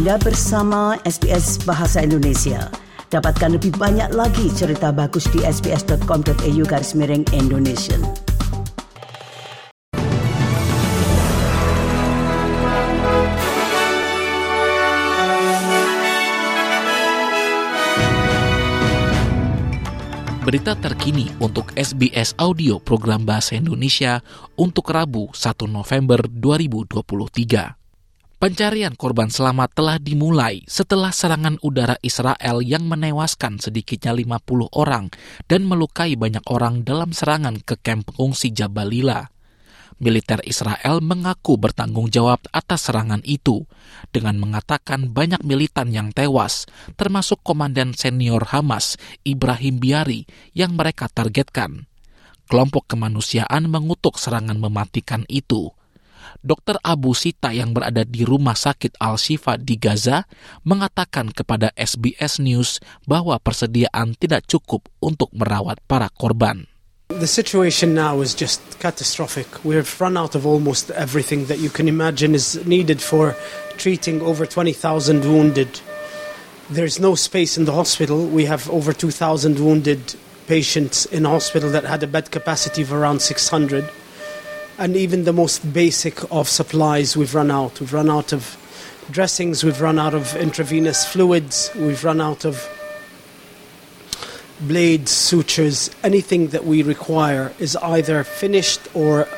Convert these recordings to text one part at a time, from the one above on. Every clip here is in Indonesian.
Anda bersama SBS Bahasa Indonesia. Dapatkan lebih banyak lagi cerita bagus di sbs.com.au garis miring Indonesia. Berita terkini untuk SBS Audio Program Bahasa Indonesia untuk Rabu 1 November 2023. Pencarian korban selamat telah dimulai setelah serangan udara Israel yang menewaskan sedikitnya 50 orang dan melukai banyak orang dalam serangan ke kamp pengungsi Jabalila. Militer Israel mengaku bertanggung jawab atas serangan itu dengan mengatakan banyak militan yang tewas, termasuk komandan senior Hamas Ibrahim Biari yang mereka targetkan. Kelompok kemanusiaan mengutuk serangan mematikan itu. Dr. Abu Sita yang berada di Rumah Sakit Al-Shifa di Gaza mengatakan kepada SBS News bahwa persediaan tidak cukup untuk merawat para korban. The situation now is just catastrophic. We've run out of almost everything that you can imagine is needed for treating over 20,000 wounded. There's no space in the hospital. We have over 2,000 wounded patients in hospital that had a bed capacity of around 600. And even the most basic of supplies we've run out. We've run out of dressings, we've run out of intravenous fluids, we've run out of blades, sutures, anything that we require is either finished or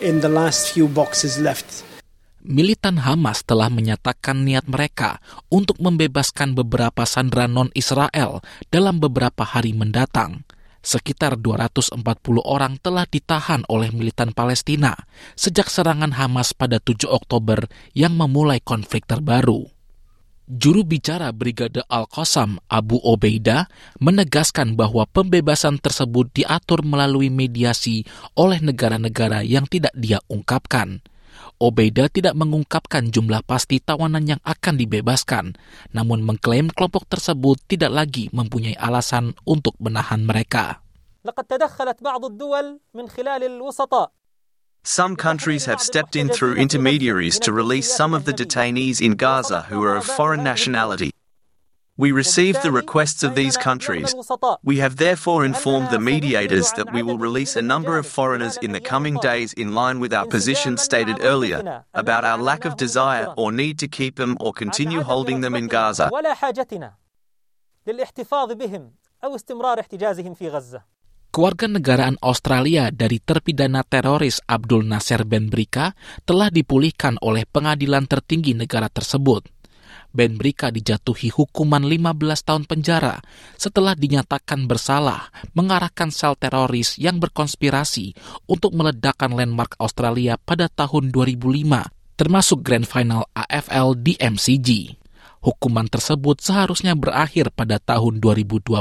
in the last few boxes left. Militan Hamas telah menyatakan niat mereka untuk membebaskan beberapa sandera non-Israel dalam beberapa hari mendatang. Sekitar 240 orang telah ditahan oleh militan Palestina sejak serangan Hamas pada 7 Oktober yang memulai konflik terbaru. Juru bicara Brigade Al-Qassam Abu Obeida menegaskan bahwa pembebasan tersebut diatur melalui mediasi oleh negara-negara yang tidak dia ungkapkan. Obeida tidak mengungkapkan jumlah pasti tawanan yang akan dibebaskan, namun mengklaim kelompok tersebut tidak lagi mempunyai alasan untuk menahan mereka. Some countries have stepped in through intermediaries to release some of the detainees in Gaza who are of foreign nationality. We received the requests of these countries. We have therefore informed the mediators that we will release a number of foreigners in the coming days in line with our position stated earlier about our lack of desire or need to keep them or continue holding them in Gaza. Keluarga negaraan Australia dari terpidana teroris Abdul Nasser Ben Brika telah dipulihkan oleh pengadilan tertinggi negara tersebut. Ben Brika dijatuhi hukuman 15 tahun penjara setelah dinyatakan bersalah mengarahkan sel teroris yang berkonspirasi untuk meledakkan landmark Australia pada tahun 2005, termasuk Grand Final AFL di MCG. Hukuman tersebut seharusnya berakhir pada tahun 2020,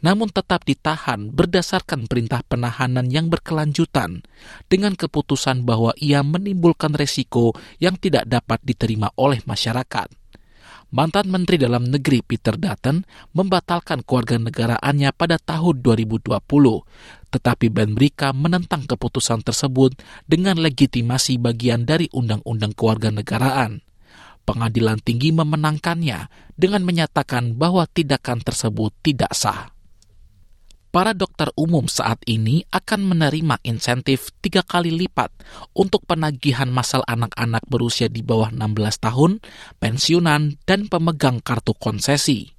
namun tetap ditahan berdasarkan perintah penahanan yang berkelanjutan dengan keputusan bahwa ia menimbulkan resiko yang tidak dapat diterima oleh masyarakat. Mantan Menteri Dalam Negeri Peter Dutton membatalkan keluarga negaraannya pada tahun 2020, tetapi Ben Brika menentang keputusan tersebut dengan legitimasi bagian dari Undang-Undang Kewarganegaraan pengadilan tinggi memenangkannya dengan menyatakan bahwa tindakan tersebut tidak sah. Para dokter umum saat ini akan menerima insentif tiga kali lipat untuk penagihan masal anak-anak berusia di bawah 16 tahun, pensiunan, dan pemegang kartu konsesi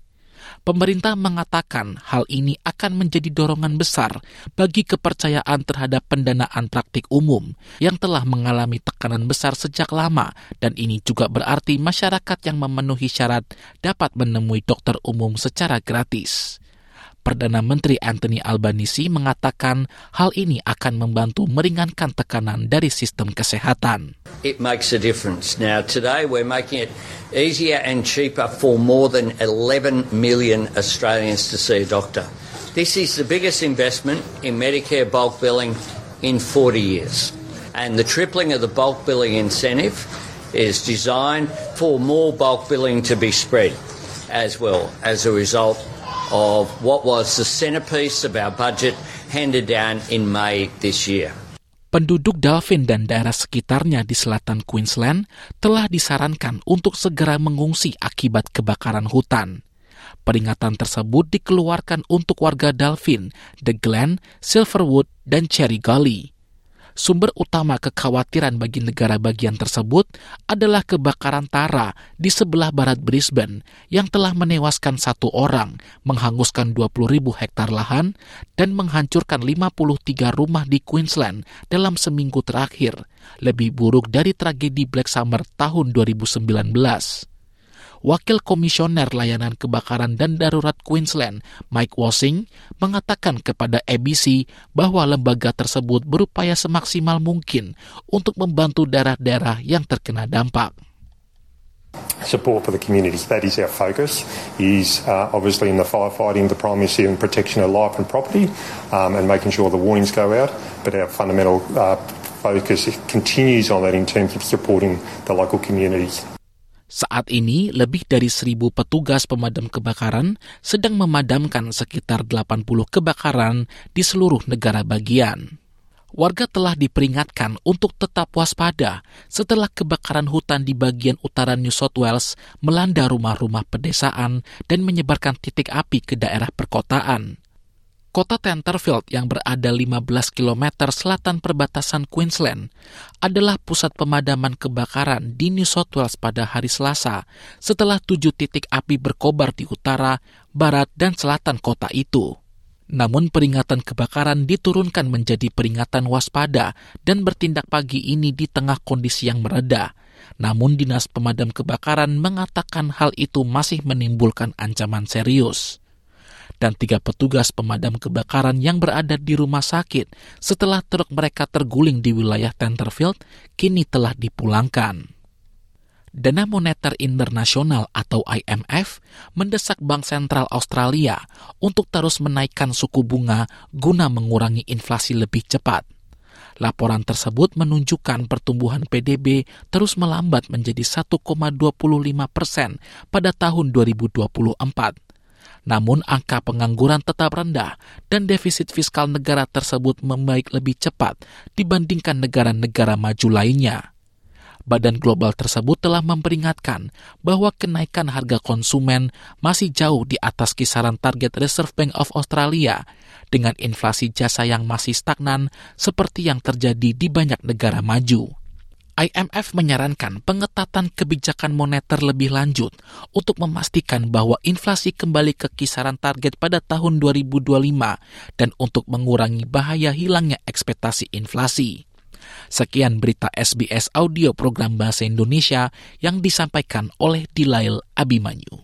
pemerintah mengatakan hal ini akan menjadi dorongan besar bagi kepercayaan terhadap pendanaan praktik umum yang telah mengalami tekanan besar sejak lama dan ini juga berarti masyarakat yang memenuhi syarat dapat menemui dokter umum secara gratis. Perdana Menteri Anthony Albanese mengatakan hal ini akan membantu meringankan tekanan dari sistem kesehatan. It makes a difference. Now today we're making it easier and cheaper for more than 11 million Australians to see a doctor. This is the biggest investment in Medicare bulk billing in 40 years. And the tripling of the bulk billing incentive is designed for more bulk billing to be spread as well as a result of what was the centrepiece of our budget handed down in May this year. penduduk Dalvin dan daerah sekitarnya di selatan Queensland telah disarankan untuk segera mengungsi akibat kebakaran hutan. Peringatan tersebut dikeluarkan untuk warga Dalvin, The Glen, Silverwood, dan Cherry Gully sumber utama kekhawatiran bagi negara bagian tersebut adalah kebakaran Tara di sebelah barat Brisbane yang telah menewaskan satu orang, menghanguskan 20 ribu hektar lahan, dan menghancurkan 53 rumah di Queensland dalam seminggu terakhir, lebih buruk dari tragedi Black Summer tahun 2019. Wakil Komisioner Layanan Kebakaran dan Darurat Queensland, Mike Wassing, mengatakan kepada ABC bahwa lembaga tersebut berupaya semaksimal mungkin untuk membantu daerah-daerah yang terkena dampak. support for the community. That is our focus, is uh, obviously in the firefighting, the primacy and protection of life and property, um, and making sure the warnings go out. But our fundamental uh, focus continues on that in terms of supporting the local communities. Saat ini, lebih dari seribu petugas pemadam kebakaran sedang memadamkan sekitar 80 kebakaran di seluruh negara bagian. Warga telah diperingatkan untuk tetap waspada setelah kebakaran hutan di bagian utara New South Wales melanda rumah-rumah pedesaan dan menyebarkan titik api ke daerah perkotaan. Kota Tenterfield yang berada 15 km selatan perbatasan Queensland adalah pusat pemadaman kebakaran di New South Wales pada hari Selasa setelah tujuh titik api berkobar di utara, barat, dan selatan kota itu. Namun peringatan kebakaran diturunkan menjadi peringatan waspada dan bertindak pagi ini di tengah kondisi yang mereda. Namun dinas pemadam kebakaran mengatakan hal itu masih menimbulkan ancaman serius dan tiga petugas pemadam kebakaran yang berada di rumah sakit setelah truk mereka terguling di wilayah Tenterfield kini telah dipulangkan. Dana Moneter Internasional atau IMF mendesak Bank Sentral Australia untuk terus menaikkan suku bunga guna mengurangi inflasi lebih cepat. Laporan tersebut menunjukkan pertumbuhan PDB terus melambat menjadi 1,25 persen pada tahun 2024 namun angka pengangguran tetap rendah dan defisit fiskal negara tersebut membaik lebih cepat dibandingkan negara-negara maju lainnya. Badan global tersebut telah memperingatkan bahwa kenaikan harga konsumen masih jauh di atas kisaran target Reserve Bank of Australia dengan inflasi jasa yang masih stagnan seperti yang terjadi di banyak negara maju. IMF menyarankan pengetatan kebijakan moneter lebih lanjut untuk memastikan bahwa inflasi kembali ke kisaran target pada tahun 2025 dan untuk mengurangi bahaya hilangnya ekspektasi inflasi. Sekian berita SBS Audio Program Bahasa Indonesia yang disampaikan oleh Dilail Abimanyu.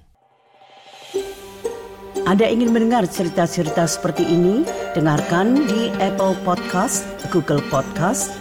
Anda ingin mendengar cerita-cerita seperti ini? Dengarkan di Apple Podcast, Google Podcast,